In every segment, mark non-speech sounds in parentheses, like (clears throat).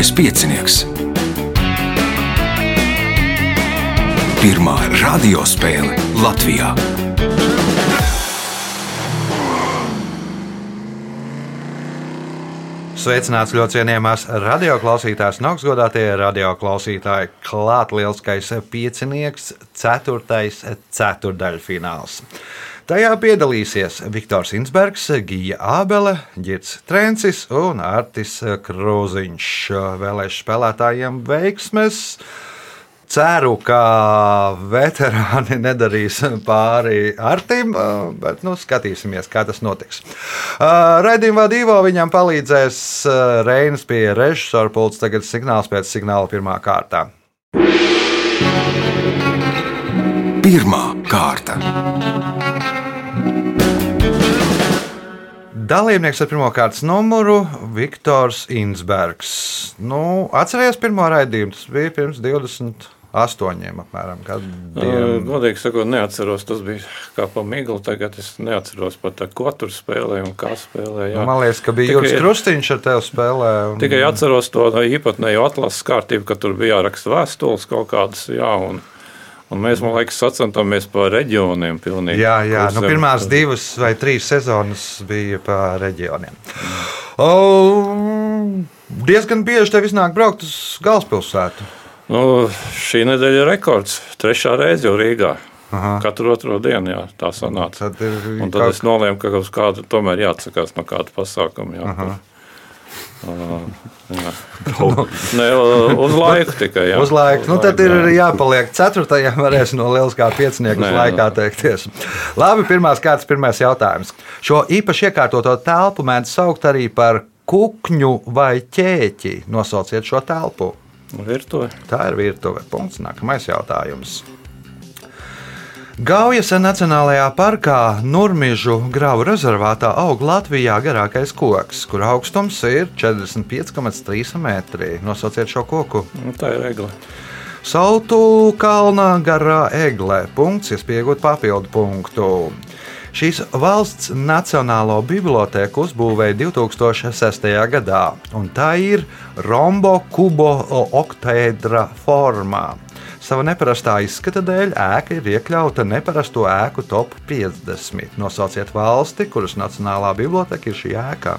Mazais piecinieks. Pirmā radiospēle Latvijā. Sveicināts ļoti cienījamās radioklausītājas, augstgadātie radioklausītāji. Klāt lielskais piecinieks, ceturtais ceturdaļfināls. Tajā piedalīsies Viktors Insbergs, Gija Ābele, Girts Trencis un Artis Krūziņš. Vēlēšu spēlētājiem veiksmes! Ceru, ka veterāni nedarīs pāri Artim, bet nu, skatīsimies, kā tas notiks. Raidījumā divo viņam palīdzēs Reinas pie režisora pults. Tagad signāls pēc signāla pirmā kārtā. Pirmā kārta. Dalībnieks ar pirmā kārtas numuru - Viktors Insbergs. Nu, atcerieties, pirmo raidījumu tas bija pirms 20 astoņiem apmēram. Godīgi sakot, neatceros. Tas bija kā pa miglu. Tagad es neatceros pat, ko tur spēlēja un kā spēlēja. Nu, man liekas, ka bija Juris Krustīņš ar tevi spēlē. Un... Tikai atceros to īpatnējo atlases kārtību, ka tur bija jāraksta vēstules kaut kādas. Jā, un... Un mēs, man liekas, sacentāmies pa reģioniem. Pilnīgi, jā, jā. Nu, pirmās divas vai trīs sezonas bija pa reģioniem. Oh, diezgan bieži tev iznāk braukt uz galvaspilsētu. Nu, šī nedēļa ir rekords. Trešā reize jau Rīgā. Aha. Katru otro dienu jā, tā sanāca. Tad, ir, tad kaut... es nolēmu, ka uz kādu tomēr jāatsakās no kāda pasākuma. Jā, Aha. Uh, jā. ne, uz laiku tikai. Jā. Uz laiku. Uz nu, tad laiku, ir jā. jāpaliek ceturtajam, varēs no lieliskā piecinieku uz laikā teikties. Labi, pirmās kārtas, pirmais jautājums. Šo īpaši iekārtoto telpu mēdz saukt arī par kukņu vai ķēķi. Nosauciet šo telpu. Virtuve. Tā ir virtuve. Punkts. Nākamais jautājums. Gaujas Nacionālajā parkā Nurmižu grāvu rezervātā aug Latvijā garākais koks, kur augstums ir 45,3 metri. Nosauciet šo koku. Nu, tā ir egle. Saltu kalna garā egle. Punkts, iespējot papildu punktu. Šīs valsts Nacionālo bibliotēku uzbūvēja 2006. gadā, un tā ir rombo kubo oktēdra formā. Sava neparastā izskata dēļ ēka ir iekļauta neparasto ēku top 50. Nosauciet valsti, kuras Nacionālā biblioteka ir šī ēka.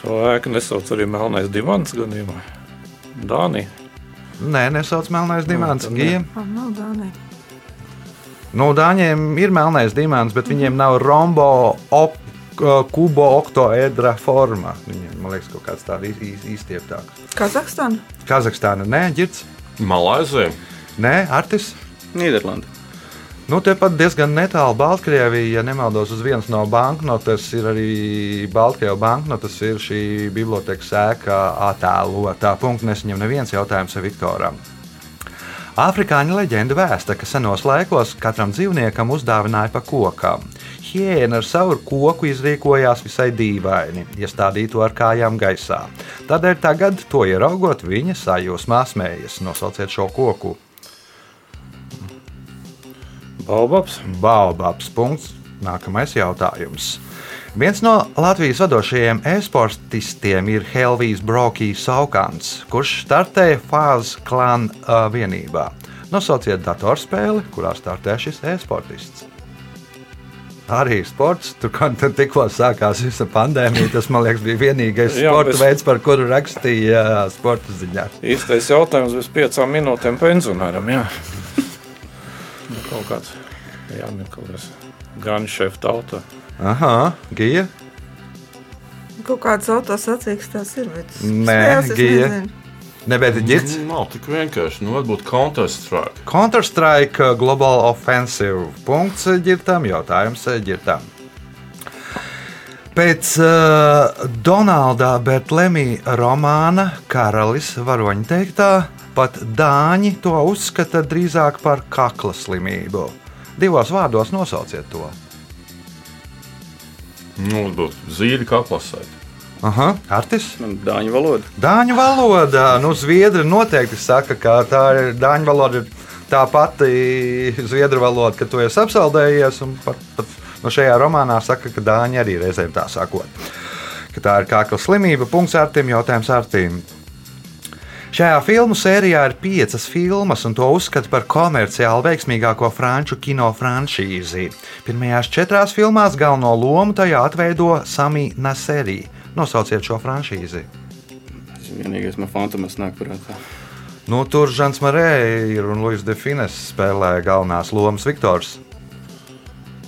To ēku nesauc arī Melnais divans gadījumā. Dānija. Nē, nesauc Melnais divans. Gija. Nav Dānija. Nu, Dāņiem ir melnais dimants, bet viņiem nav rombo op, kubo oktoedra forma. Viņiem, man liekas, kaut kāds tāds īstieptāks. Kazahstāna? Kazahstāna, nē, ģirds. Malāzija. Nē, Artis. Nīderlanda. Nu, Tepat diezgan netālu Baltkrievija, ja nemaldos, uz vienas no banknotes ir arī Baltkrievijas banknotes, ir šī bibliotekas ēka attēlotā. Punkts nesaņem neviens jautājums Viktoram. Afrikāņu leģenda vēsta, ka senos laikos katram dzīvniekam uzdāvināja pa kokam. Hiena ar savu koku izrīkojās visai dīvaini, iestādītu ar kājām gaisā. Tādēļ tagad, to ieraugot, viņa sajūsmā smējas. Nosauciet šo koku. Baubabs. Baubabs. Punkts. Nākamais jautājums. Viens no Latvijas vadošajiem e-sportistiem ir Helvijas Brokijas Saukants, kurš startēja Fāzes klāna uh, vienībā. Nosauciet datorspēli, kurā startē šis e-sportists. Arī sports, tur kā tikko sākās visa pandēmija, tas man liekas, bija vienīgais Jā, sporta bez... veids, par kuru rakstīja sporta ziņā. Īstais jautājums bez piecām minūtēm pensionāram. Jā. kaut kāds jāmeklē gan šefta auto. Aha, Gija. Kaut kādas autosacīks tās ir. Nē, Gija. Ne, bet ģits? Nav tik vienkārši. Nu, varbūt Counter-Strike. Counter-Strike uh, Global Offensive. Punkts ģirtam, jautājums ģirtam. Pēc uh, Donalda Bertlemī romāna Karalis varoņa teiktā, pat dāņi to uzskata drīzāk par kakla slimību. Divos vārdos nosauciet to. Nu, kā plasēt. Aha, Artis? Dāņu valoda. Dāņu valoda. Nu, Zviedri noteikti saka, ka tā ir dāņu valoda. Tā pati zviedru valoda, ka tu esi apsaldējies, un pat, pat no šajā romānā saka, ka dāņi arī reizēm tā sakot. Ka tā ir kākla slimība. Punkts ar tiem jautājums ar tiem. Šajā filmu sērijā ir piecas filmas, un to uzskata par komerciāli veiksmīgāko franču kino franšīzi. Pirmajās četrās filmās galveno lomu tajā atveido Samija Naserī. Nosauciet šo franšīzi. Vienīgais man fantomas nāk prātā. Nu, tur Žants Marē ir un Luis Defines spēlē galvenās lomas Viktors.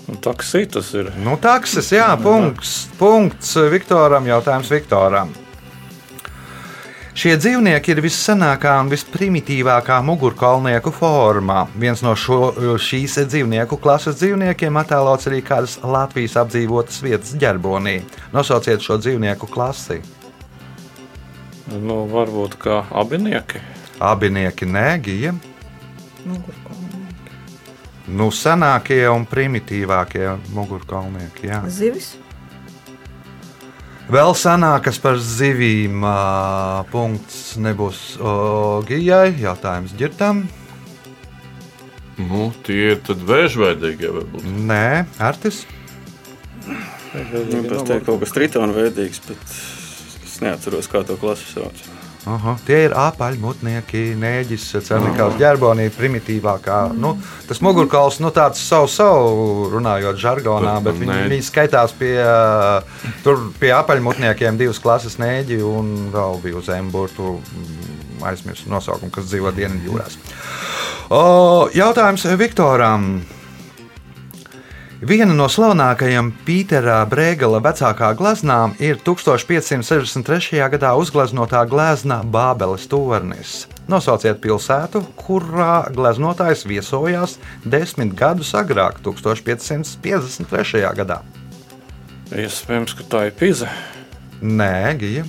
Un taksī tas ir. Nu, taksis, jā, punkts, punkts Viktoram, jautājums Viktoram. Šie dzīvnieki ir vissenākā un visprimitīvākā mugurkaulnieku formā. Viens no šo, šīs dzīvnieku klases dzīvniekiem attēlots arī kādas Latvijas apdzīvotas vietas ģerbonī. Nosauciet šo dzīvnieku klasi. Nu, varbūt kā abinieki. Abinieki nē, gija. Nu, senākie un primitīvākie mugurkaulnieki. Jā. Zivis. Vēl senākas par zivīm. Punkts nebūs Gijai. Jautājums ģirtam. Nu, tie ir tad vēžveidīgie varbūt. Nē, Artis. Man pēc teikt kaut kas tritona veidīgs, bet es neatceros, kā to klasu sauc. Aha, tie ir apaļmutnieki, nēģis, cernikāls ģerbonī, primitīvākā. Nu, tas mugurkauls, nu tāds savu, savu runājot žargonā, bet viņi, viņi skaitās pie, tur pie apaļmutniekiem divas klases nēģi un vēl bija uz Emburtu mm, aizmirsu nosaukumu, kas dzīvo Dienvidjūrās. Jautājums Viktoram. Viena no slavenākajām Pītera Brēgela vecākā gleznām ir 1563. gadā uzgleznotā glezna Bābeles tornis. Nosauciet pilsētu, kurā gleznotājs viesojās desmit gadus agrāk, 1553. gadā. Iespējams, ka tā ir Pīze. Nē, Gija.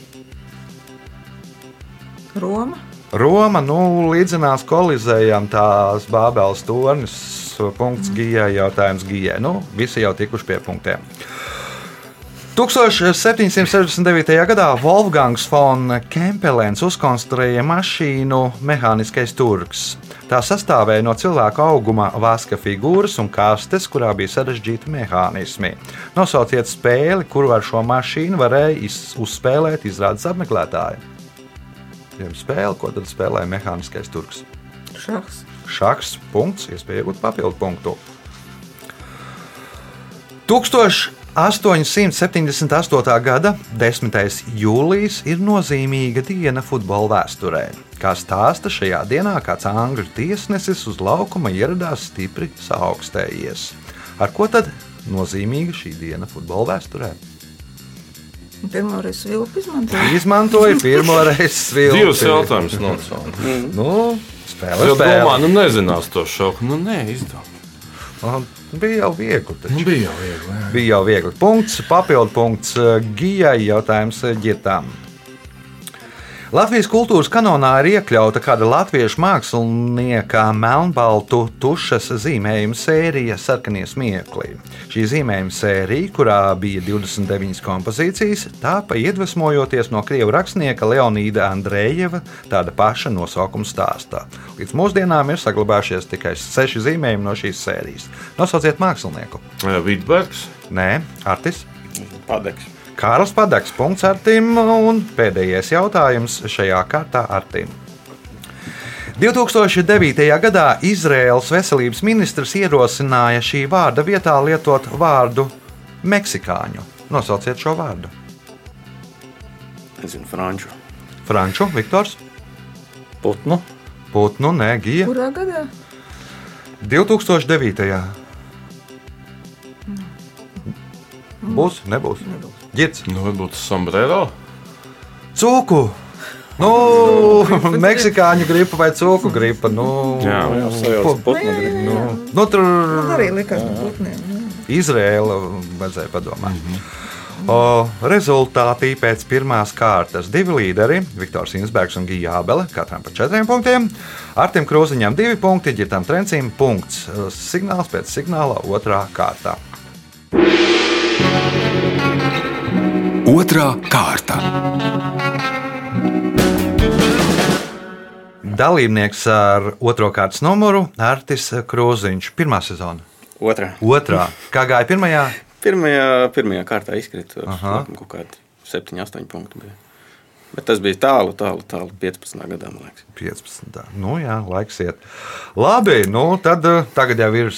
Roma. Roma nu, līdzinās kolizējām tās Bābeles tornis. Punkts Gijai, jautājums Gijai. Nu, visi jau tikuši pie punktiem. 1769. gadā Wolfgangs von Kempelens uzkonstruēja mašīnu Mehāniskais turks. Tā sastāvēja no cilvēka auguma, vaska figūras un kastes, kurā bija sarežģīti mehānismi. Nosauciet spēli, kuru ar šo mašīnu varēja uzspēlēt izrādes apmeklētāji. Jeb spēle, ko tad spēlēja Mehāniskais turks? Šachs. Šachs, punkts, iespēja iegūt papildu punktu. 1878. gada 10. jūlijas ir nozīmīga diena futbola vēsturē. Kā stāsta šajā dienā, kāds angļu tiesnesis uz laukuma ieradās stipri saaugstējies. Ar ko tad nozīmīga šī diena futbola vēsturē? Pirmā reize vilku izmantoja. Izmantoja pirmo reizi svilpi. Divas jautājumas nocēlām. Nu, spēle, Es domāju, spēle. nu nezinās to šoku. Nu, nē. Aha, Bija jau viegli. Nu, bija jau viegli. jā. Bija jau viegli. Punkts, papildu punkts eh, Gijai jautājums eh, ģitām. Latvijas kultūras kanonā ir iekļauta kāda latviešu mākslinieka melnbaltu tušas zīmējuma sērija Sarkanie smiekli. Šī zīmējuma sērija, kurā bija 29 kompozīcijas, tāpa iedvesmojoties no krievu rakstnieka Leonīda Andrejeva tāda paša nosaukuma stāstā. Līdz mūsdienām ir saglabājušies tikai seši zīmējumi no šīs sērijas. Nosauciet mākslinieku! Vidbergs. Nē, Artis. Padeks. Kārls Padaks, punkts Artim, un pēdējais jautājums šajā kārtā Artim. 2009. gadā Izraēlas veselības ministrs ierosināja šī vārda vietā lietot vārdu meksikāņu. Nosauciet šo vārdu. Nezinu, franču. Franču, Viktors, Putnu. Putnu, Nē, Gija. Kurā gadā? 2009. Būs, nebūs. Girds, Nu, varbūt sombrero. cūku! Nu, (laughs) meksikāņu gripa vai cūku gripa. Nu, Jā, jau sajauc putnu. grib. Nu, nu, tur Man arī likās par putniem. Izrēla vajadzēja padomāt. O, rezultātī pēc pirmās kārtas divi līderi, Viktors Insbergs un Gija Abele, katram par četriem punktiem. Artim Krūziņam divi punkti, Girtam Trencim punkts. Signāls pēc signāla otrā kārtā. Otra kārta. Dalībnieks ar otro kārtas numuru - Artis Krūziņš. Pirmā sezona. Otra. Otrā. Kā gāja pirmajā? Pirmajā, pirmajā kārtā izkrita. Kaut kādi 7, 8 punkti bija. Bet tas bija tālu, tālu, tālu 15. gadā, man liekas. 15. Nu, jā, laiks iet. Labi, nu, tad uh, tagad jau ir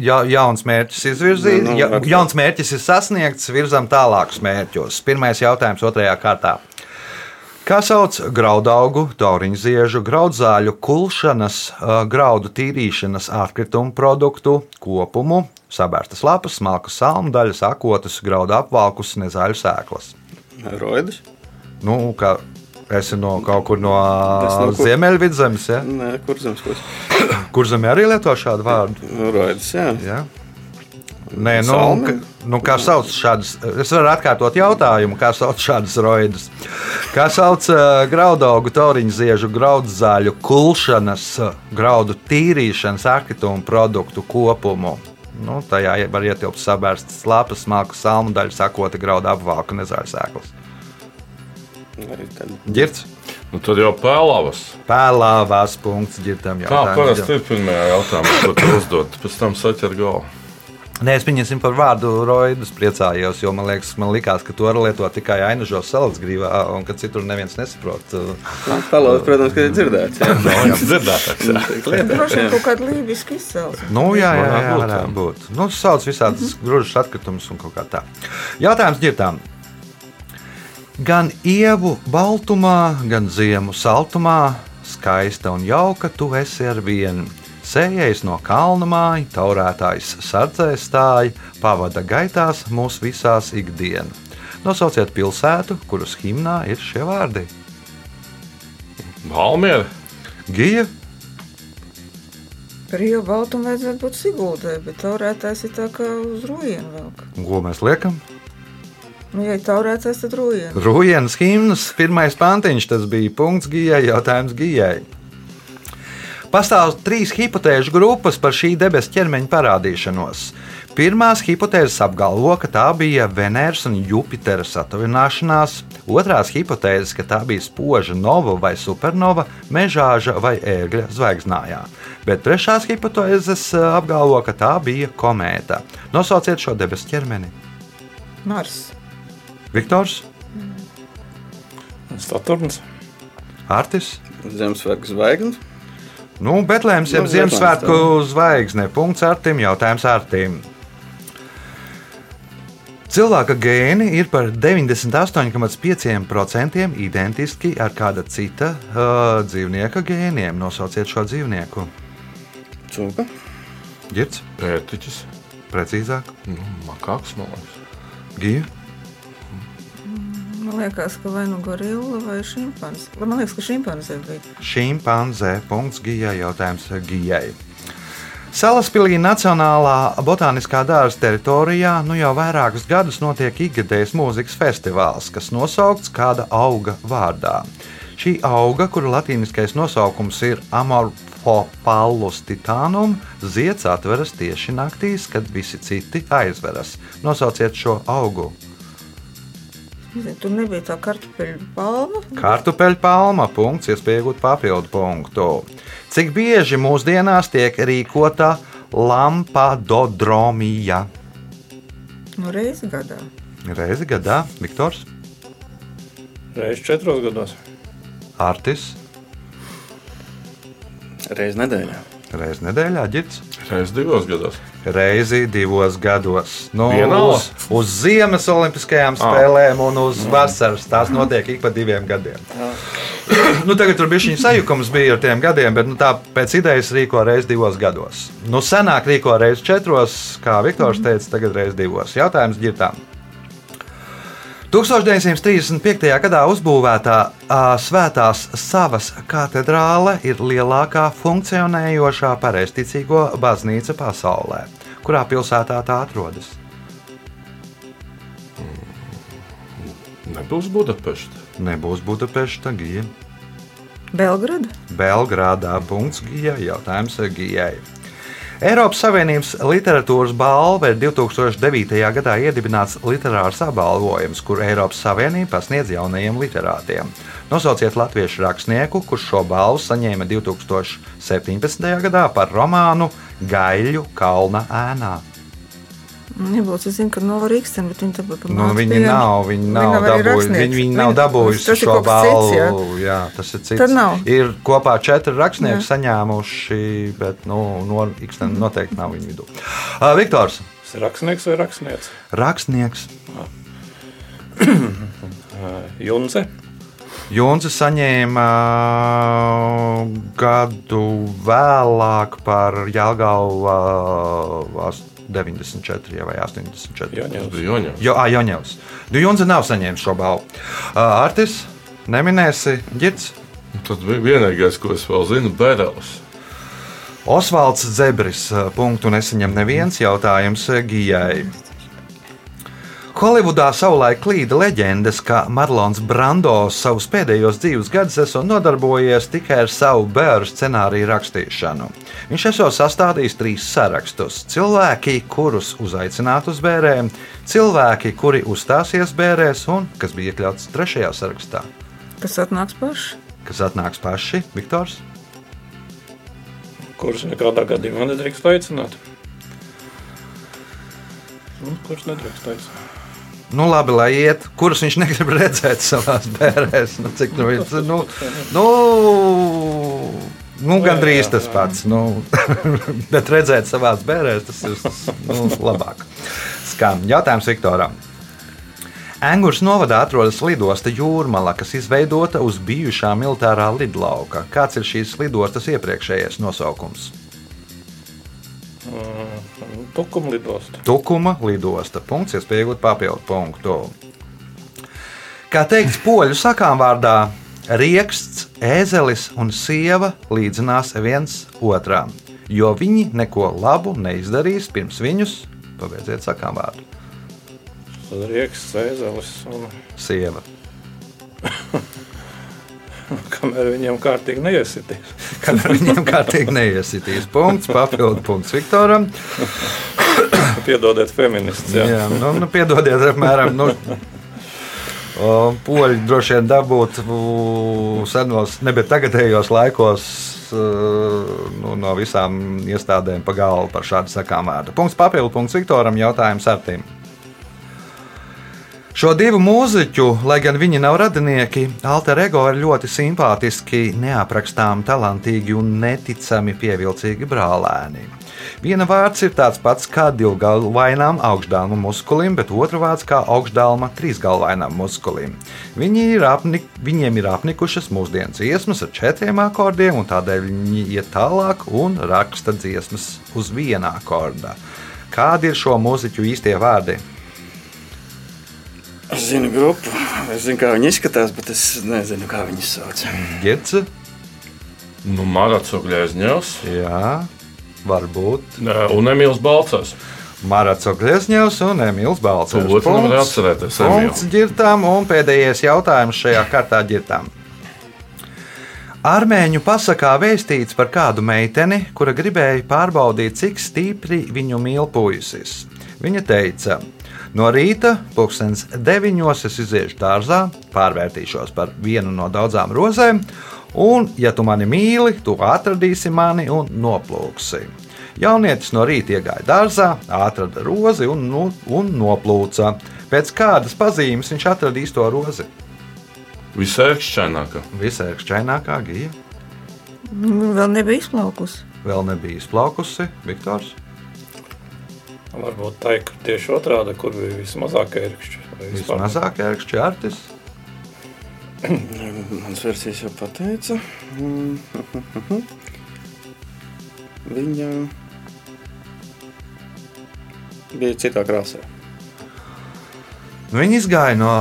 ja, jauns mērķis izvirzīts. Nu, nu, Ja, jauns mērķis ir sasniegts, virzām tālākus mērķus. Pirmais jautājums otrajā kārtā. Kā sauc graudaugu, tauriņu ziežu, graudzāļu kulšanas, uh, graudu tīrīšanas atkritumu produktu kopumu, sabērstas lapas, smalkas salmu daļas, akotas, graudu apvalkus, nezaļu sēklas? Roidus? Nu, kā esi no kaut kur no no kur- Ziemeļvidzemes, ja? Nē, kur zemes puses? kur zemē arī lieto šādu vārdu. Roidus, jā. Ja? Nē, nu, ka, nu, kā sauc šādas, es varu atkārtot jautājumu, kā sauc šādas roidas. Kā sauc uh, graudaugu, tauriņu ziežu, graudzāļu, kulšanas, graudu tīrīšanas, atkritumu produktu kopumu. Nu, tajā var ietilpt sabērstas lapas, smalku salmu daļu, sakota graudu apvalku, nezāļu sēklas. Tad- Girts, Nu, tad jau pēlavas. pēlāvās punkts, ģirtam Kā jautājums. parasti ir pirmajā jautājumā, ko tu uzdod, pēc tam saķer galvu. Nē, es pieņemsim par vārdu roidus priecājos, jo man liekas, man likās, ka to var lietot tikai Ainažos salas grīvā, un ka citur neviens nesaprot. Palauzt, protams, ka ir dzirdēts. Jā, (laughs) dzirdētāks. jā. Tiek lietots, Droši vien jā. kaut kāda lībiska izcelsme. Nu, jā, jā, jā, būt, varētu jā. būt. Nu, sauc visādas grūžas atkritumus un kaut kā tā. Jautājums ģirtām. Gan ievu baltumā, gan ziemu saltumā, skaista un jauka tu esi ar vienu. Sējais no kalna māja, taurētājs sardzē stāja, pavada gaitās mūs visās ikdienas. Nosauciet pilsētu, kuras himnā ir šie vārdi. Valmiera. Gija, Par ievu baltumu vajadzētu būt Sigūdai, bet taurētājs ir tā kā uz rujienu velk. ko mēs liekam? Nu, ja ir taurētājs, tad rujienu. Rujienas himnas, pirmais pantiņš, tas bija punkts gijai, jautājums gijai. Pastāv trīs hipotēžu grupas par šī debesu ķermeņa parādīšanos. Pirmās hipotēzes apgalvo, ka tā bija Venēras un Jupitera satuvināšanās, otrās hipotēzes, ka tā bija spoža nova vai supernova, mežāža vai ērgļa zvaigznājā. Bet trešās hipotēzes eh, apgalvo, ka tā bija komēta. Nosauciet šo debesu ķermeni. Mars. Viktors, Saturns. Artis. Zemesvētku zvaigznes. Nu, Betlēms jau Nu, Ziemassvētku zvaigzne. Punkts ar tiem jautājums ar tiem. Cilvēka gēni ir par 98,5% identiski ar kāda cita uh, dzīvnieka gēniem. Nosauciet šo dzīvnieku. Cūka. Girts, Pētiķis. precīzāk, Nu, makāks, man liekas. Gija. Man liekas, ka vai nu gorila vai šimpanze. Man liekas, ka šimpanze bija. Šimpanzē. Punkts Gijai. Jautājums Gijai. Salaspīlī Nacionālā botāniskā dārza teritorijā nu jau vairākus gadus notiek ikgadējs mūzikas festivāls, kas nosaukts kāda auga vārdā. Šī auga, kura latīniskais nosaukums ir Amorphopallus titanum, zieds atveras tieši naktīs, kad visi citi aizveras. Nosauciet šo augu. Tur nebija tā kartupeļu palma. Kartupeļu palma, punkts, iespēja iegūt papildu punktu. Cik bieži mūsdienās tiek rīkota lampadodromija? Nu, reizi gadā. Reizi gadā, Viktors, Reizes četros gados. Artis, Reiz nedēļā. reizi nedēļā, ģits. Reiz divos gados. Reizi divos gados. Nu, uz, uz ziemas olimpiskajām spēlēm un uz vasaras. Tās notiek ik pa diviem gadiem. nu, tagad tur bija šī sajukums bija ar tiem gadiem, bet nu, tā pēc idejas rīko reizi divos gados. Nu, senāk rīko reizi četros, kā Viktors teica, tagad reizi divos. Jautājums ģirtām. 1935. gadā uzbūvētā ā, Svētās Savas katedrāle ir lielākā funkcionējošā pareizticīgo baznīca pasaulē. Kurā pilsētā tā atrodas? Nebūs Budapešta. Nebūs Budapešta, Gija. Belgrada. Belgrādā. Punkts Gijai. Jautājums Gijai. Eiropas Savienības literatūras balva ir 2009. gadā iedibināts literārs apbalvojums, kur Eiropas Savienība pasniedz jaunajiem literātiem. Nosauciet latviešu rakstnieku, kurš šo balvu saņēma 2017. gadā par romānu Gaļu kalna ēnā. Nebūs, es zinu, ka nav Rīgstena, bet viņi tāpat nu, viņi nav, viņi nav, nav dabūjuši, viņi, viņi nav dabūjuši šo balvu. Cits, jā. jā, tas ir cits. Tad nav. Ir kopā četri rakstnieki jā. saņēmuši, bet nu, no Rīgstena noteikti nav viņu vidū. Uh, Viktors. Rakstnieks vai rakstnieks? Rakstnieks. (clears throat) Junze. Junze saņēma gadu vēlāk par Jālgavu 94 vai 84. Joņevs. Jo, ah, Joņevs. Nu, Junze nav saņēmis šo balvu. Artis, neminēsi ģirds? Tas bija vienīgais, ko es vēl zinu, Bērelis. Osvalds Zebris punktu nesaņem neviens jautājums Gijai. Holivudā savulaik klīda leģendas, ka Marlons Brando savus pēdējos dzīves gadus esot nodarbojies tikai ar savu bērnu scenāriju rakstīšanu. Viņš esot sastādījis trīs sarakstus - cilvēki, kurus uzaicināt uz bērēm, cilvēki, kuri uzstāsies bērēs, un kas bija iekļauts trešajā sarakstā. Kas atnāks paši? Kas atnāks paši, Viktors? Kurus nekādā gadījumā nedrīkst aicināt? Nu, kurus nedrīkst aicināt? Nu, labi, lai iet, kurus viņš (laughs) negrib redzēt savā bērnēs. Nu, cik nu, viņš, nu, nu, nu, gandrīz tas pats. Nu, (laughs) bet redzēt savā bērnēs, tas ir nu, labāk. Skan jautājums Viktoram. Angurs novadā atrodas lidosta Jūrmala, kas izveidota uz bijušā militārā lidlauka. Kāds ir šīs lidostas iepriekšējais nosaukums? Tukuma lidosta. Tukuma lidosta. Punkts, iespēja iegūt papildu punktu. Kā teikts poļu sakām vārdā, rieksts, ēzelis un sieva līdzinās viens otram, jo viņi neko labu neizdarīs pirms viņus, pabeidziet sakām vārdu. Rieksts, ēzelis un sieva. (laughs) (laughs) Kamēr viņiem kārtīgi neiesitīs. (laughs) Kamēr viņiem kārtīgi neiesitīs. Punkts, papildu punkts Viktoram. (coughs) Piedodiet, feminists. Jā, jā nu, nu, piedodiet, apmēram. Nu, Poļi droši vien dabūtu senos, ne bet tagadējos laikos nu, no visām iestādēm pa galvu par šādu sakām vārdu. Punkts papildu punkts Viktoram, jautājums ar tīm. Šo divu mūziķu, lai gan viņi nav radinieki, alter ego ir ļoti simpātiski, neaprakstām, talantīgi un neticami pievilcīgi brālēni. Viena vārds ir tāds pats kā divgalvainām augšdālma muskulim, bet otra vārds kā augšdālma trīsgalvainām muskulim. Viņi ir apnik, viņiem ir apnikušas mūsdienu dziesmas ar četriem akordiem, un tādēļ viņi iet tālāk un raksta dziesmas uz viena akorda. Kādi ir šo mūziķu īstie vārdi? Es zinu grupu, es zinu, kā viņi izskatās, bet es nezinu, kā viņi sauc. Girts. Nu, Marats Ogļēzņevs. Jā, varbūt. Un Emīls Balcers. Marats Ogļēzņevs un Emīls Balcers. To otru nevar atcerēties. Punkts ģirtām un pēdējais jautājums šajā kārtā ģirtām. Armēņu pasakā vēstīts par kādu meiteni, kura gribēja pārbaudīt, cik stipri viņu mīl puisis. Viņa teica, No rīta, pulkstenis deviņos, es iziešu dārzā, pārvērtīšos par vienu no daudzām rozēm, un, ja tu mani mīli, tu atradīsi mani un noplūksi. Jaunietis no rīta iegāja dārzā, atrada rozi un, nu, un noplūca. Pēc kādas pazīmes viņš atradīs to rozi? Visērkšķainākā. Visērkšķainākā gija. Vēl nebija izplaukusi. Vēl nebija izplaukusi, Viktors. Varbūt tā ir tieši otrādi, kur bija vismazāk ērkšķi. Vismazāk ērkšķi artis. (clears throat) Mans versijas jau pateica. (laughs) Viņa bija citā krāsā. Viņi izgāja no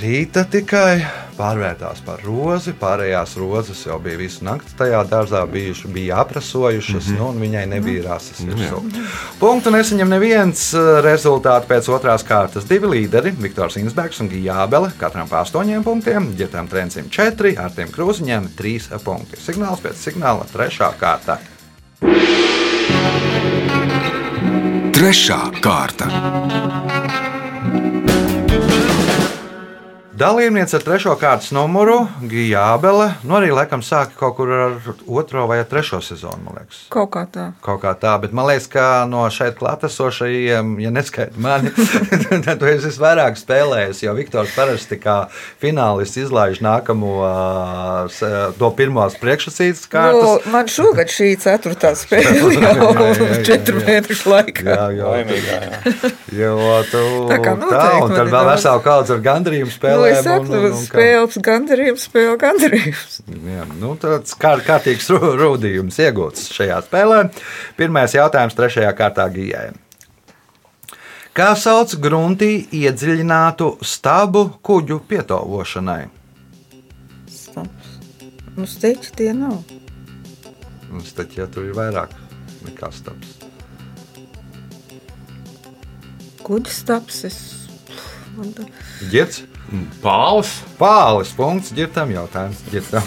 rīta tikai pārvērtās par rozi. Pārējās rozes jau bija visu nakti tajā dārzā, bijuši, bija aprasojušas, mm -hmm. nu, un viņai nebija rases. Mm -hmm. Punktu nesaņem neviens rezultāts pēc otrās kārtas. Divi līderi, Viktors Insbergs un Gijābele, katram pa astoņiem punktiem, ģetam trencim četri, ar tiem krūziņiem trīs punkti. Signāls pēc signāla trešā kārta. Trešā kārta. Dalībniece ar trešo kārtas numuru Gija Abele. Nu, arī laikam sāka kaut kur ar otro vai ar trešo sezonu, man liekas. Kaut kā tā. Kaut kā tā, bet man liekas, ka no šeit klātesošajiem, ja neskaita mani, (laughs) tad tu esi vairāk spēlējis. Jo Viktors parasti kā finālists izlaiž nākamo to pirmās priekšsacītas Nu, kārtas. man šogad šī ceturtā (laughs) spēle jau jā, jā. (laughs) četru mēnešu laikā. Jā, jā, Laimīgā, jā. jo tu Tā kā tā, noteikti un man tad vēl daudz. vesela kaudze ar gandrījumu Nu, spēlēm. Es saku, un- un- un spēles gandarījums, spēle gandarījums. Jā, nu, tāds kā, kārtīgs rūdījums iegūts šajā spēlē. Pirmais jautājums trešajā kārtā gijai. Kā sauc gruntī iedziļinātu stabu kuģu pietovošanai? Stabs. Nu, steķi tie nav. Mums taču ja, tur ir vairāk nekā stabs. Kuģis stabs. Es... Girts? Pāles. Pāles punkts, ģirtam jautājums. Ģirtam.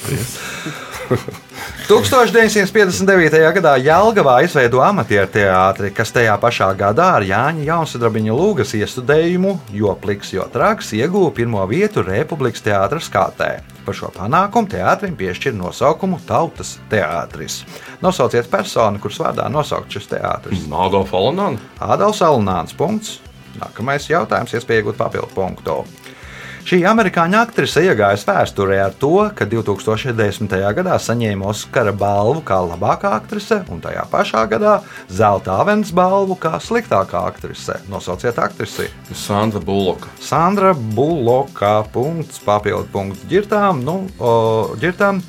1959. (laughs) gadā Jālgavā izveidoja amatieru teātri, kas tajā pašā gadā ar Jāņa Jaunsudrabiņa lūgas iestudējumu, jo pliks, jo traks, ieguva pirmo vietu Republikas teātras kārtē. Par šo panākumu teātrim piešķir nosaukumu Tautas teātris. Nosauciet personu, kuras vārdā nosaukt šis teātris. Adolfa Alanāna. Ādams Alnāns. Punkts. Nākamais jautājums, iespēja iegūt papildu punktu. Šī amerikāņu aktrise iegājas vēsturē ar to, ka 2010. gadā saņēma Oskara balvu kā labākā aktrise un tajā pašā gadā zelta avens balvu kā sliktākā aktrise. Nosauciet aktrisi. Sandra Buloka. Sandra Buloka. Punkts, papildu punkts ģirtām. Nu, o, ģirtām.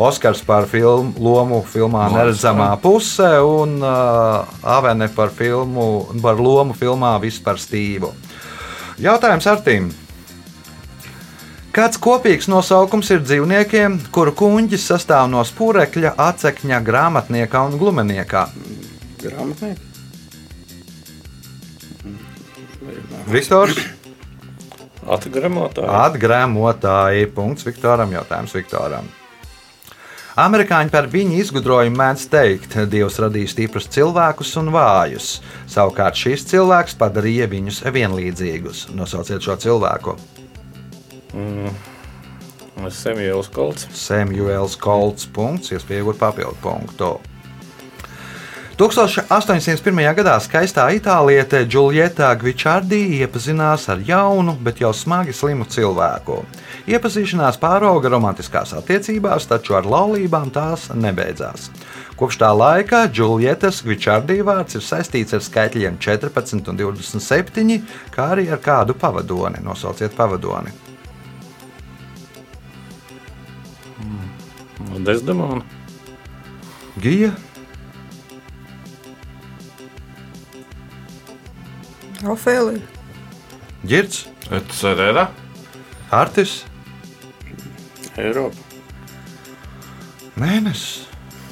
Oskars par filmu, lomu filmā Neredzamā puse un uh, Avene par, filmu, par lomu filmā Vispār stīvu. Jautājums Artīm. Kāds kopīgs nosaukums ir dzīvniekiem, kuru kuņģis sastāv no spūrekļa, acekņa, grāmatnieka un glumenieka? Grāmatnieki. Viktors, Atgremotāji. atgrēmotāji. Punkts Viktoram. Jautājums Viktoram. Amerikāņi par viņu izgudrojumu mēdz teikt, ka Dievs radīja stiprus cilvēkus un vājus. Savukārt šis cilvēks padarīja viņus vienlīdzīgus. Nosauciet šo cilvēku. Semjēlis Kolts. Samuels Kolts. Punkts, iespējot papildu punktu. 1801. gadā skaistā itāliete Giulietta Gvičardī iepazinās ar jaunu, bet jau smagi slimu cilvēku. Iepazīšanās pārauga romantiskās attiecībās, taču ar laulībām tās nebeidzās. Kopš tā laika Giulietas Gvičardī vārds ir saistīts ar skaitļiem 14 un 27, kā arī ar kādu pavadoni. Nosauciet pavadoni. Desdemona. Gija, Ofēlija. Girts, Cerera. Artis. Eiropa. Mēnesis.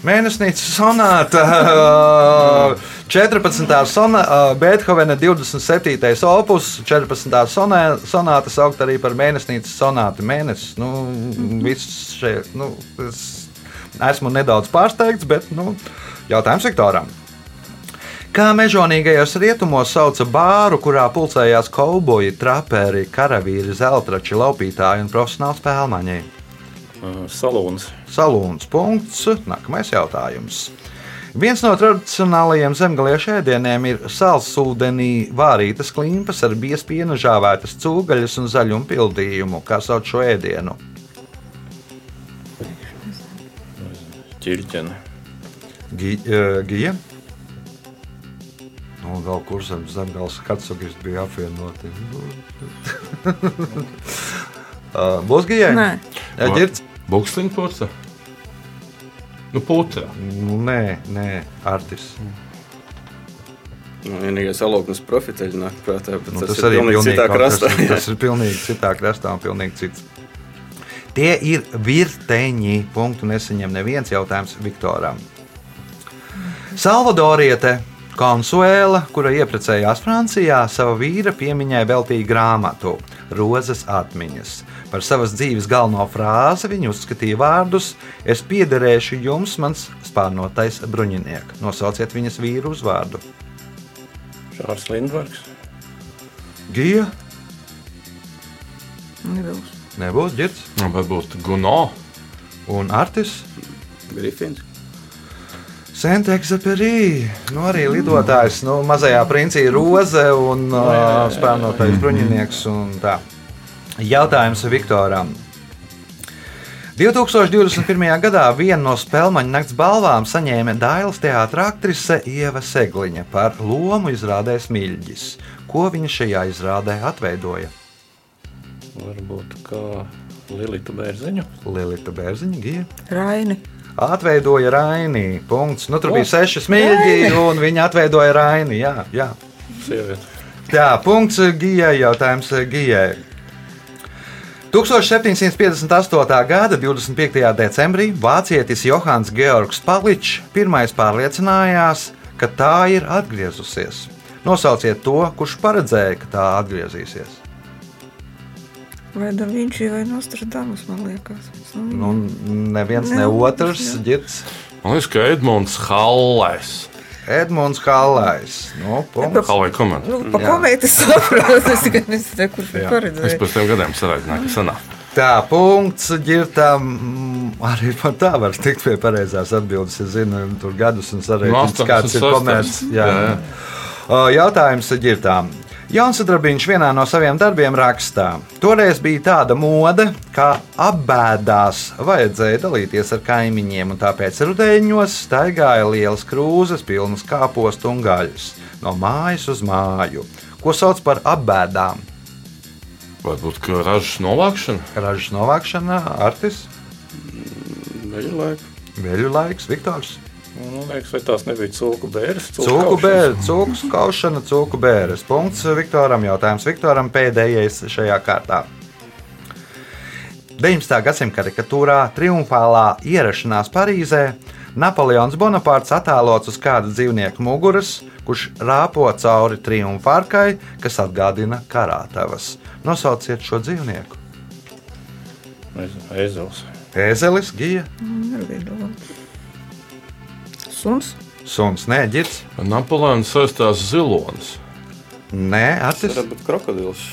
Mēnesnīca sonāta, (laughs) (laughs) 14. Sona, Beethovena 27. opus, 14. Sonē, sonāta saukt arī par mēnesnīcas sonātu. Mēnesis, nu, viss šeit, nu, es esmu nedaudz pārsteigts, bet, nu, jautājums Viktoram. Kā mežonīgajos rietumos sauca bāru, kurā pulcējās kauboji, traperi, karavīri, zeltrači, laupītāji un profesionāli spēlmaņi? Salūns. Salūns punkts. Nākamais jautājums. Viens no tradicionālajiem zemgaliešu ēdieniem ir sālsūdenī vārītas klimpas ar biespienu žāvētas cūgaļas un zaļumu pildījumu. Kā sauc šo ēdienu? Ķirķene. Gi- eh, Gija. Nu, vēl kursam zemgals katsugis bija apvienoti. (laughs) Būs gijai? Nē. Ģirds? Buksliņa purca. Nu, putra. Nu, Nē, nē, Artis. Nu, vienīgais aloknis profiteļi nāk prātā, bet Nu, tas, tas ir pilnīgi citā kaut krastā. kas- Tas ir pilnīgi citā krastā un pilnīgi cits. Tie ir virteņi. Punktu nesaņem neviens jautājums Viktoram. Salvadoriete Konsuēla, kura iepriecējās Francijā, sava vīra piemiņai veltīja grāmatu Rozes atmiņas. Par savas dzīves galveno frāzi viņa uzskatīja vārdus: Es piederēšu jums, mans spārnotais bruņinieks. Nosauciet viņas vīru uzvārdu. Čārs Lindbergs. Gija, Nebūs. Nebūs ģirds. Varbūt Guno. Un Artis. Grifins. Sentexaperī, nu arī lidotājs, nu, mazajā princī Roze un uh, spēnotais bruņinieks un tā. Jautājums Viktoram. 2021. gadā vienu no spēļu nakts balvām saņēma Dailas teātris aktrise Ieva Segliņa par lomu izrādē Smilģis. Ko viņa šajā izrādē atveidoja? Varbūt kā Lilita Bērziņa. Lilita Bērziņa, Gija. Raini. Atveidoja Raini. Punkts. Nu, tur bija seši smilģi, un viņi atveidoja Raini. Jā, jā. Sieviete. Jā, punkts Gijai. Jautājums Gijai. 1758. gada 25. decembrī vācietis Johans Georgs Paličs pirmais pārliecinājās, ka tā ir atgriezusies. Nosauciet to, kurš paredzēja, ka tā atgriezīsies. Vai viņš ir vai Nostradamus, man liekas. Nu Nu, neviens, ne Ne otrs, ģirds. Man liekas, ka Edmunds Hallais. Edmunds Hallais. Nu, punkts. Hallai komanda. Nu, pa komēti saprotu, es gan nezinu, kurš Jā. ir Es pēc tam gadiem sarādināju, ka sanāk. Tā, punkts ģirtām. mm, Arī par tā var tikt pie pareizās atbildes. Es zinu, tur gadus un sarēķins, kāds ir 86. komercs. Jā. Jā, jā. Uh, Jautājums ģirtām. Jānis Drabiņš vienā no saviem darbiem rakstā, toreiz bija tāda mode, ka apbēdās vajadzēja dalīties ar kaimiņiem, un tāpēc rudēņos staigāja lielas krūzes, pilnas kāpostu un gaļas no mājas uz māju, ko sauc par apbēdām. Varbūt ka ražas novākšana. Ražas novākšana, artis, Veļu laiku. veļu laiks, Viktors. Nu, liekas, vai tās nebija cūku bēres? Cūku bērnu, cūku skaušana, cūku bērres. Punkts Viktoram. Jautājums Viktoram pēdējais šajā kārtā. 19. gadsimta karikatūrā triumfālā ierašanās Parīzē Napoleons Bonapārts attēlots uz kāda dzīvnieka muguras, kurš rāpo cauri triumfa arkai, kas atgādina karātavas. Nosauciet šo dzīvnieku. Ezels. Ēzelis, gija, Nevienu. Suns. suns, nē, ģirts, Napoleons saistās zilonis. nē, Tas acis. varētu būt krokodils.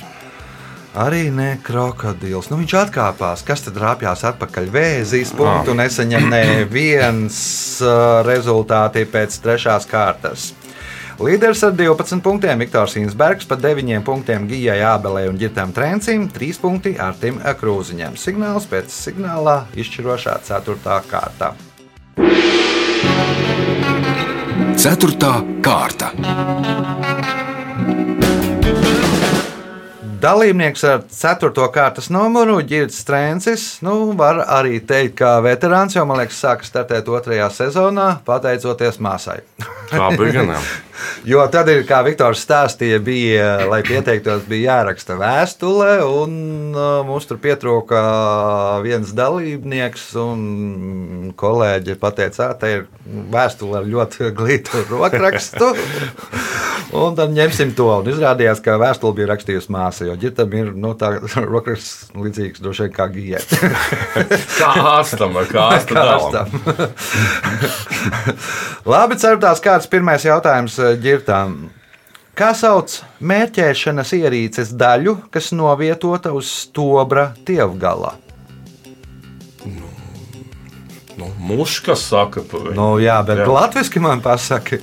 Arī ne krokodils. Nu, viņš atkāpās. Kas tad rāpjas atpakaļ? Vēzīs punktu nesaņem neviens uh, rezultāti pēc trešās kārtas. Līderis ar 12 punktiem Viktors Insbergs, pa 9 punktiem Gijai Ābelē un Girtam Trencim, 3 punkti Artim Krūziņam. Signāls pēc signālā izšķirošā 4. kārta. Ceturtā kārta. Dalībnieks ar 4. kārtas numuru Girts Strēncis. Nu, var arī teikt, ka veterāns jau, man liekas, sāka startēt otrajā sezonā, pateicoties māsai. Tā bija gan. (laughs) Jo tad, ir, kā Viktors stāstīja, bija, lai pieteiktos, bija jāraksta vēstule, un uh, mums tur pietrūka viens dalībnieks, un kolēģi pateica, ka tā ir vēstule ar ļoti glītu rokrakstu. (laughs) Un tad ņemsim to. Un izrādījās, ka vēstule bija rakstījusi māsa, jo ģitam ir nu, tā rokraksts līdzīgs droši vien kā gijai. (laughs) Kā ārstam vai kā ārstam. (laughs) Labi, ceturtās kārtas pirmais jautājums ģirtām. Kā sauc mērķēšanas ierīces daļu, kas novietota uz stobra tievgala? Nu, muška saka, pa viņu. Nu, jā, bet Jā. latviešu man pasaka,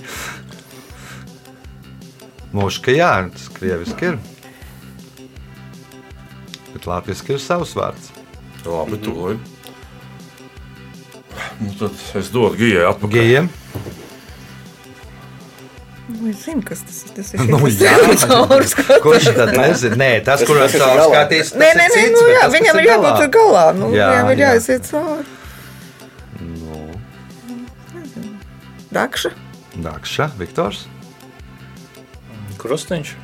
Mūžka, jā, tas krieviski ir. Bet latviešu ir savs vārds. Labi, tu lai. Nu, tad es dodu gijai atpakaļ. Gijiem. Nu, es zinu, kas tas ir. Tas ir Nu, šis jā. (laughs) caurs, ko- Kurš tad nezina? Nē, tas, Tas- kurš tas ir caur skatīs, Nē, tas nē, nē, nu, jā, tas, kas viņam ir jābūt galā. tur galā. Nu, Jā, viņam ir jā. jāiziet cauri. Dakša. Dakša, Viktors, Krustiņš.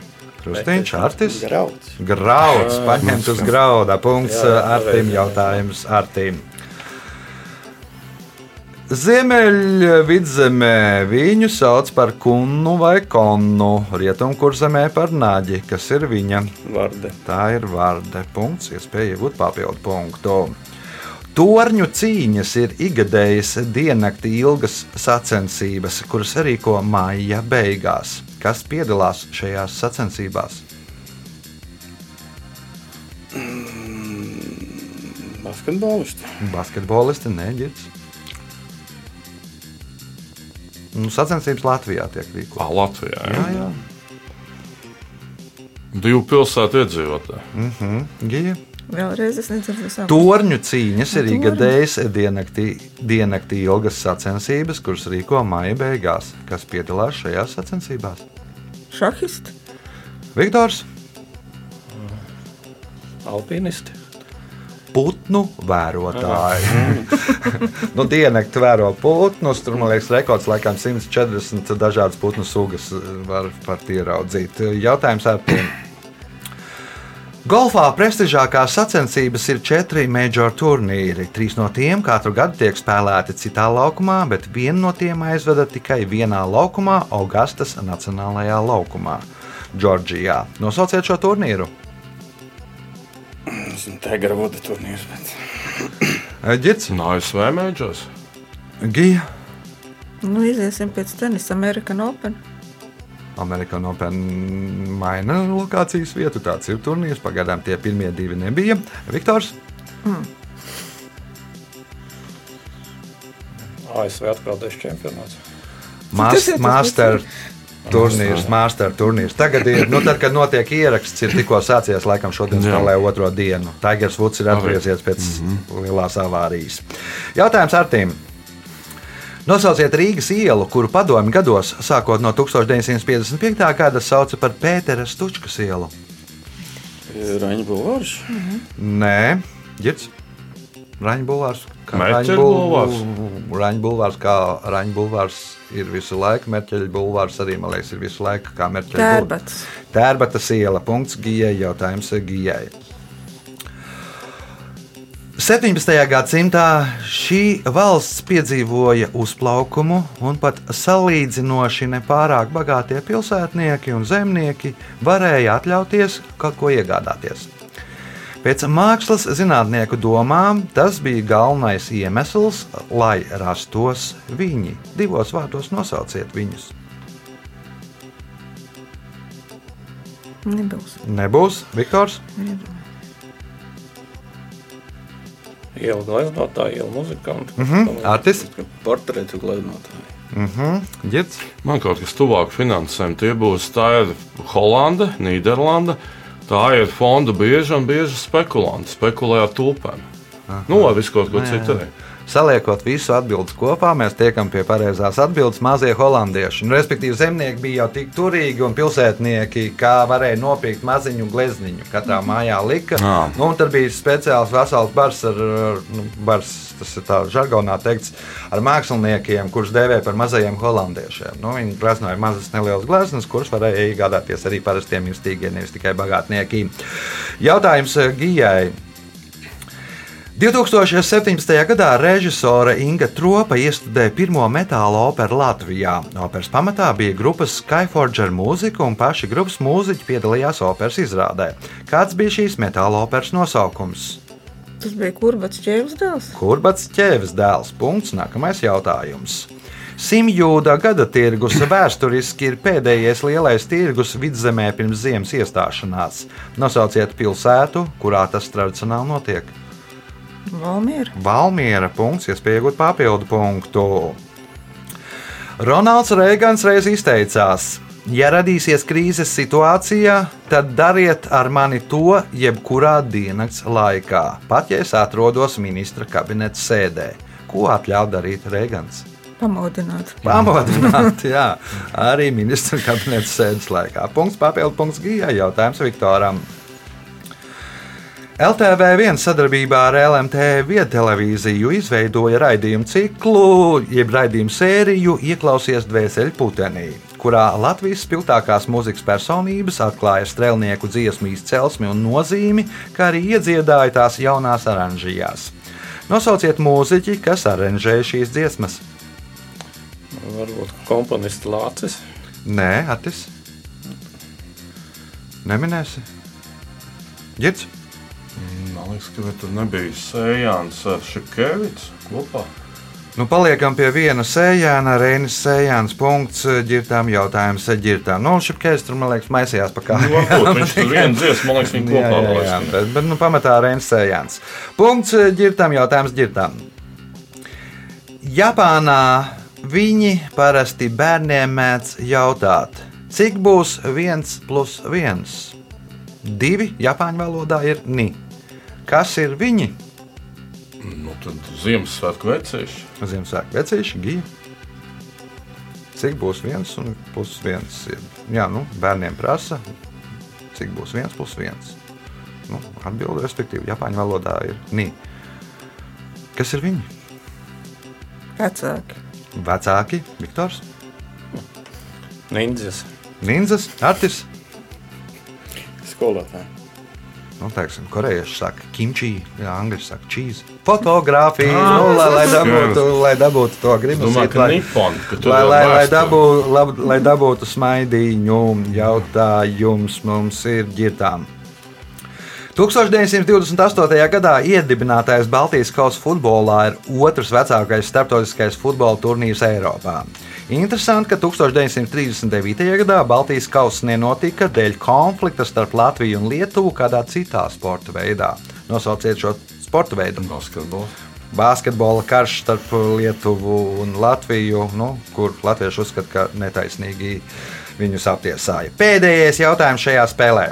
Krustiņš, Artis. Grauds. Grauds, paņemt uz grauda. Punkts Jā, Artim jautājums Artim. Ziemeļvidzemē viņu sauc par kunu vai konu, rietumkurzemē par naģi, kas ir viņa. Varde. Tā ir vārde. Punkts, iespēja iegūt papildu punktu. Torņu cīņas ir ikgadējas diennakti ilgas sacensības, kuras rīko maija beigās. Kas piedalās šajās sacensībās? Basketbolisti. Basketbolisti neģis. Nu, sacensības Latvijā tiek rīkotas. Ah, Latvijā. Jā, jā. Divu pilsētu iedzīvotāji. Mm -hmm. Gija. Vēlreiz es nedzirdu savu. Torņu cīņas ir Torņi. ikgadējas diennaktī, diennaktī ilgas sacensības, kuras rīko maija beigās. Kas piedalās šajās sacensībās? Šahisti. Viktors, Alpinisti. Putnu vērotāji. (laughs) nu, Diennaktī vēro putnus, tur man liekas, rekords laikam 140 dažādas putnu sugas var, var ieraudzīt. Jautājums ar tiem. Golfā prestižākās sacensības ir četri major turnīri. Trīs no tiem katru gadu tiek spēlēti citā laukumā, bet vienu no tiem aizveda tikai vienā laukumā, Augustas Nacionālajā laukumā, Džordžijā. Nosauciet šo turnīru. Es nezinu, tā ir vada turnīrs. Bet... Girts, No ASV mēģos. Gija, Nu, iziesim pēc tenisa American Open. Amerikan Open maina lokācijas vietu. Tāds ir turnīrs. Pagaidām tie pirmie divi nebija. Viktors, ASV atklātais čempionāts. Mas- Master. Turnīrs, master turnīrs. Tagad, ir, nu, tad, kad notiek ieraksts, ir tikko sācies, laikam, šodien spēlē otro dienu. Tigers Woods ir atgriezies pēc mm -hmm. lielās avārijas. Jautājums Artīm. Nosauciet Rīgas ielu, kuru padomju gados, sākot no 1955. gada, sauca par Pētera Stučkas ielu. Raņa Bulvārs. Nē, Girts. Raņa bulvārs. kā Merķeļa Raņa bul- bulvārs? Raņa bulvārs, kā Raņa bulvārs ir visu laiku. Merķeļa bulvārs arī, man liekas, ir visu laiku kā Merķeļa. Tērbats. Tērbatas iela. Punkts Gijai. Jautājums Gijai. 17. gadsimtā šī valsts piedzīvoja uzplaukumu, un pat salīdzinoši nepārāk bagātie pilsētnieki un zemnieki varēja atļauties kaut ko iegādāties. Pēc mākslas zinātnieku domām tas bija galvenais iemesls, lai rastos viņi. Divos vārdos nosauciet viņus. Nebūs. Nebūs Viktors. Iela gleznotāji, iela muzikanti. Mm -hmm. Artis. Portretu gleznotāji. Mm -hmm. Girds. Man kaut kas tuvāk finansēm. Tie būs tā ir Holanda, Nīderlanda. Tā ir fonda bieži un bieži spekulanti. Spekulē ar tulpēm. Nu, vai visu kaut ko citu arī. Saliekot visu atbildus kopā, mēs tiekam pie pareizās atbildes mazie holandieši. Nu, respektīvi, zemnieki bija jau tik turīgi un pilsētnieki, kā varēja nopirkt maziņu glezniņu. Katrā mājā lika. Nu, un tur bija speciāls vesels bars ar, nu, bars, tas ir tā žargonā teikts, ar māksliniekiem, kurus dēvē par mazajiem holandiešiem. Nu, viņi gleznoja mazas nelielas gleznas, kuras varēja iegādāties arī parastiem justīgiem, nevis tikai bagātnieki. Jautājums eh, Gijai. 2017. gadā režisore Inga Tropa iestudēja pirmo metāla operu Latvijā. Operas pamatā bija grupas Skyforger mūzika, un paši grupas mūziķi piedalījās operas izrādē. Kāds bija šīs metāla operas nosaukums? Tas bija kurbats ķēvis dēls. Kurbats ķēvis dēls. Punkts. Nākamais jautājums. Simjūda gada tirgus (laughs) vēsturiski ir pēdējais lielais tirgus vidzemē pirms ziemas iestāšanās. Nosauciet pilsētu, kurā tas tradicionāli notiek. Valmiera. Valmiera punkts, iespēja iegūt papildu punktu. Ronalds Reigans reiz izteicās: Ja radīsies krīzes situācijā, tad dariet ar mani to jebkurā dienas laikā, pat ja es atrodos ministra kabineta sēdē. Ko atļauj darīt Reigans? Pamodināt. Pamodināt, jā, arī ministra kabineta sēdes laikā. Punkts papildu punkts Gijai. Jautājums Viktoram. LTV1 sadarbībā ar LMT viedtelevīziju izveidoja raidījumu ciklu, jeb raidījumu sēriju Ieklausies dvēseli putenī, kurā Latvijas spilgtākās mūzikas personības atklāja strēlnieku dziesmu izcelsmi un nozīmi, kā arī iedziedāja tās jaunās oranžijās. Nosauciet mūziķi, kas aranžēja šīs dziesmas. Varbūt komponists Lācis. Nē, Atis. Neminēsi. Girds. Man liekas, ka tur nebija Sējāns ar Šepkevicu kopā. Nu, paliekam pie viena sējāna, Reinas sējāns punkts, ģirtām jautājums ģirtām. Nu, šipkēs tur, man liekas, maisījās pa kā. Nu, varbūt viņš tur (laughs) vienu dziesmu, man liekas, viņi kopā jā, jā, jā, bet, bet, nu, pamatā Reinas sējāns. Punkts ģirtām, jautājums ģirtām. Japānā viņi parasti bērniem mēdz jautāt, cik būs viens plus viens? Divi Japāņu valodā ir ni. Kas ir viņi? Nu, tad Ziemassvētku vecīši. Ziemassvētku vecīši, gija. Cik būs viens un plus viens? Jā, nu, bērniem prasa, cik būs viens plus viens. Nu, Atbilde, respektīvi, Japāņu valodā ir nī. Kas ir viņi? Vecāki. Vecāki, Viktors, Nindzes. Ninzas, Artis. Skolotāji. Nu, teiksim, korejieši saka, kimči, angļuiski saka, cheese. Fotografija, nu, lai, lai, dabūtu, lai dabūtu to gribu. Domāju, ka Nippon, ka tur Lai, vēl lai, lai, vēsture. dabū, lab, lai dabūtu smaidīņu, jautājums mums ir ģirtām. 1928. gadā iedibinātais Baltijas kausa futbolā ir otrs vecākais starptautiskais futbola turnīrs Eiropā. Interesanti, ka 1939. gadā Baltijas kausa nenotika dēļ konflikta starp Latviju un Lietuvu kādā citā sporta veidā. Nosauciet šo sporta veidu. Basketbols. Basketbola karš starp Lietuvu un Latviju, nu, kur Latvieši uzskata, ka netaisnīgi viņus aptiesāja. Pēdējais jautājums šajā spēlē.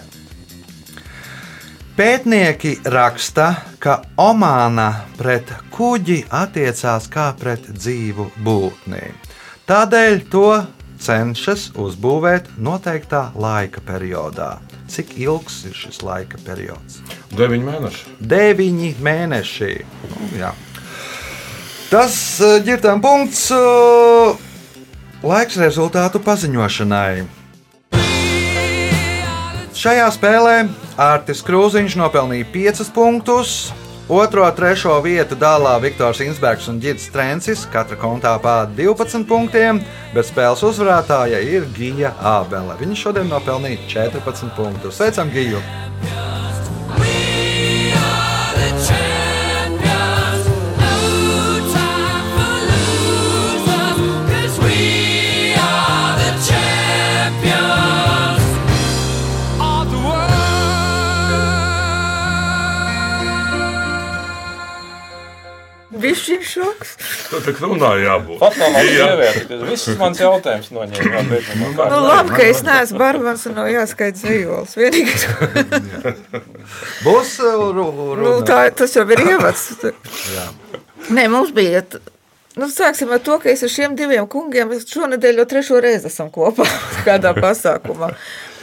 Pētnieki raksta, ka Omāna pret kuģi attiecās kā pret dzīvu būtni. Tādēļ to cenšas uzbūvēt noteiktā laika periodā. Cik ilgs ir šis laika periods? Deviņi mēneši. Deviņi mēneši. Nu, jā. Tas eh, ir tam punkts. eh, Laiks rezultātu paziņošanai. Šajā spēlē Artis Krūziņš nopelnīja 5 punktus. Otro, trešo vietu dālā Viktors Insbergs un Girts Trencis, katra kontā pār 12 punktiem, bet spēles uzvarētāja ir Gija Ābele. Viņa šodien nopelnīja 14 punktus. Sveicam, Giju! Bišķiņš šoks. Tur tā runāja jābūt. Viss mans jautājums noņēma. Nu, kārtā. labi, ka es neesmu barons un nav jāskaita zejols. Vienīgais, (laughs) Būs uh, nu, tā, tas jau ir ievads. (laughs) Nē, mums bija. Nu, sāksim ar to, ka es ar šiem diviem kungiem šonadēļ jau trešo reizi esam kopā (laughs) kādā pasākumā.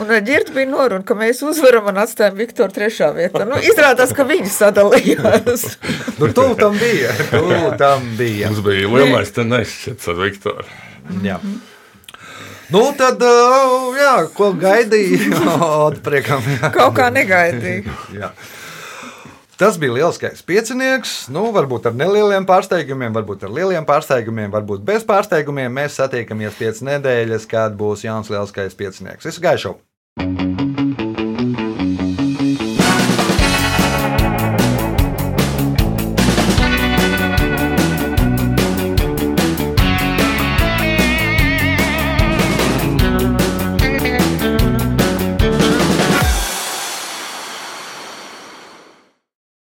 Un ar ģirtu bija noruna, ka mēs uzvaram un atstājam Viktoru trešā vietā. Nu, izrādās, ka viņi sadalījās. (laughs) Nu, tu tam bija. Tu tam bija. Mums bija lielais te nešķits ar Viktoru. Jā. Nu, tad, jā, ko (laughs) jā. Kaut kā negaidīja. Tas bija lielskais piecinieks. Nu, varbūt ar nelieliem pārsteigumiem, varbūt ar lieliem pārsteigumiem, varbūt bez pārsteigumiem. Mēs satiekamies pēc nedēļas, kad būs jauns lielskais piecinieks. Visu gaišu!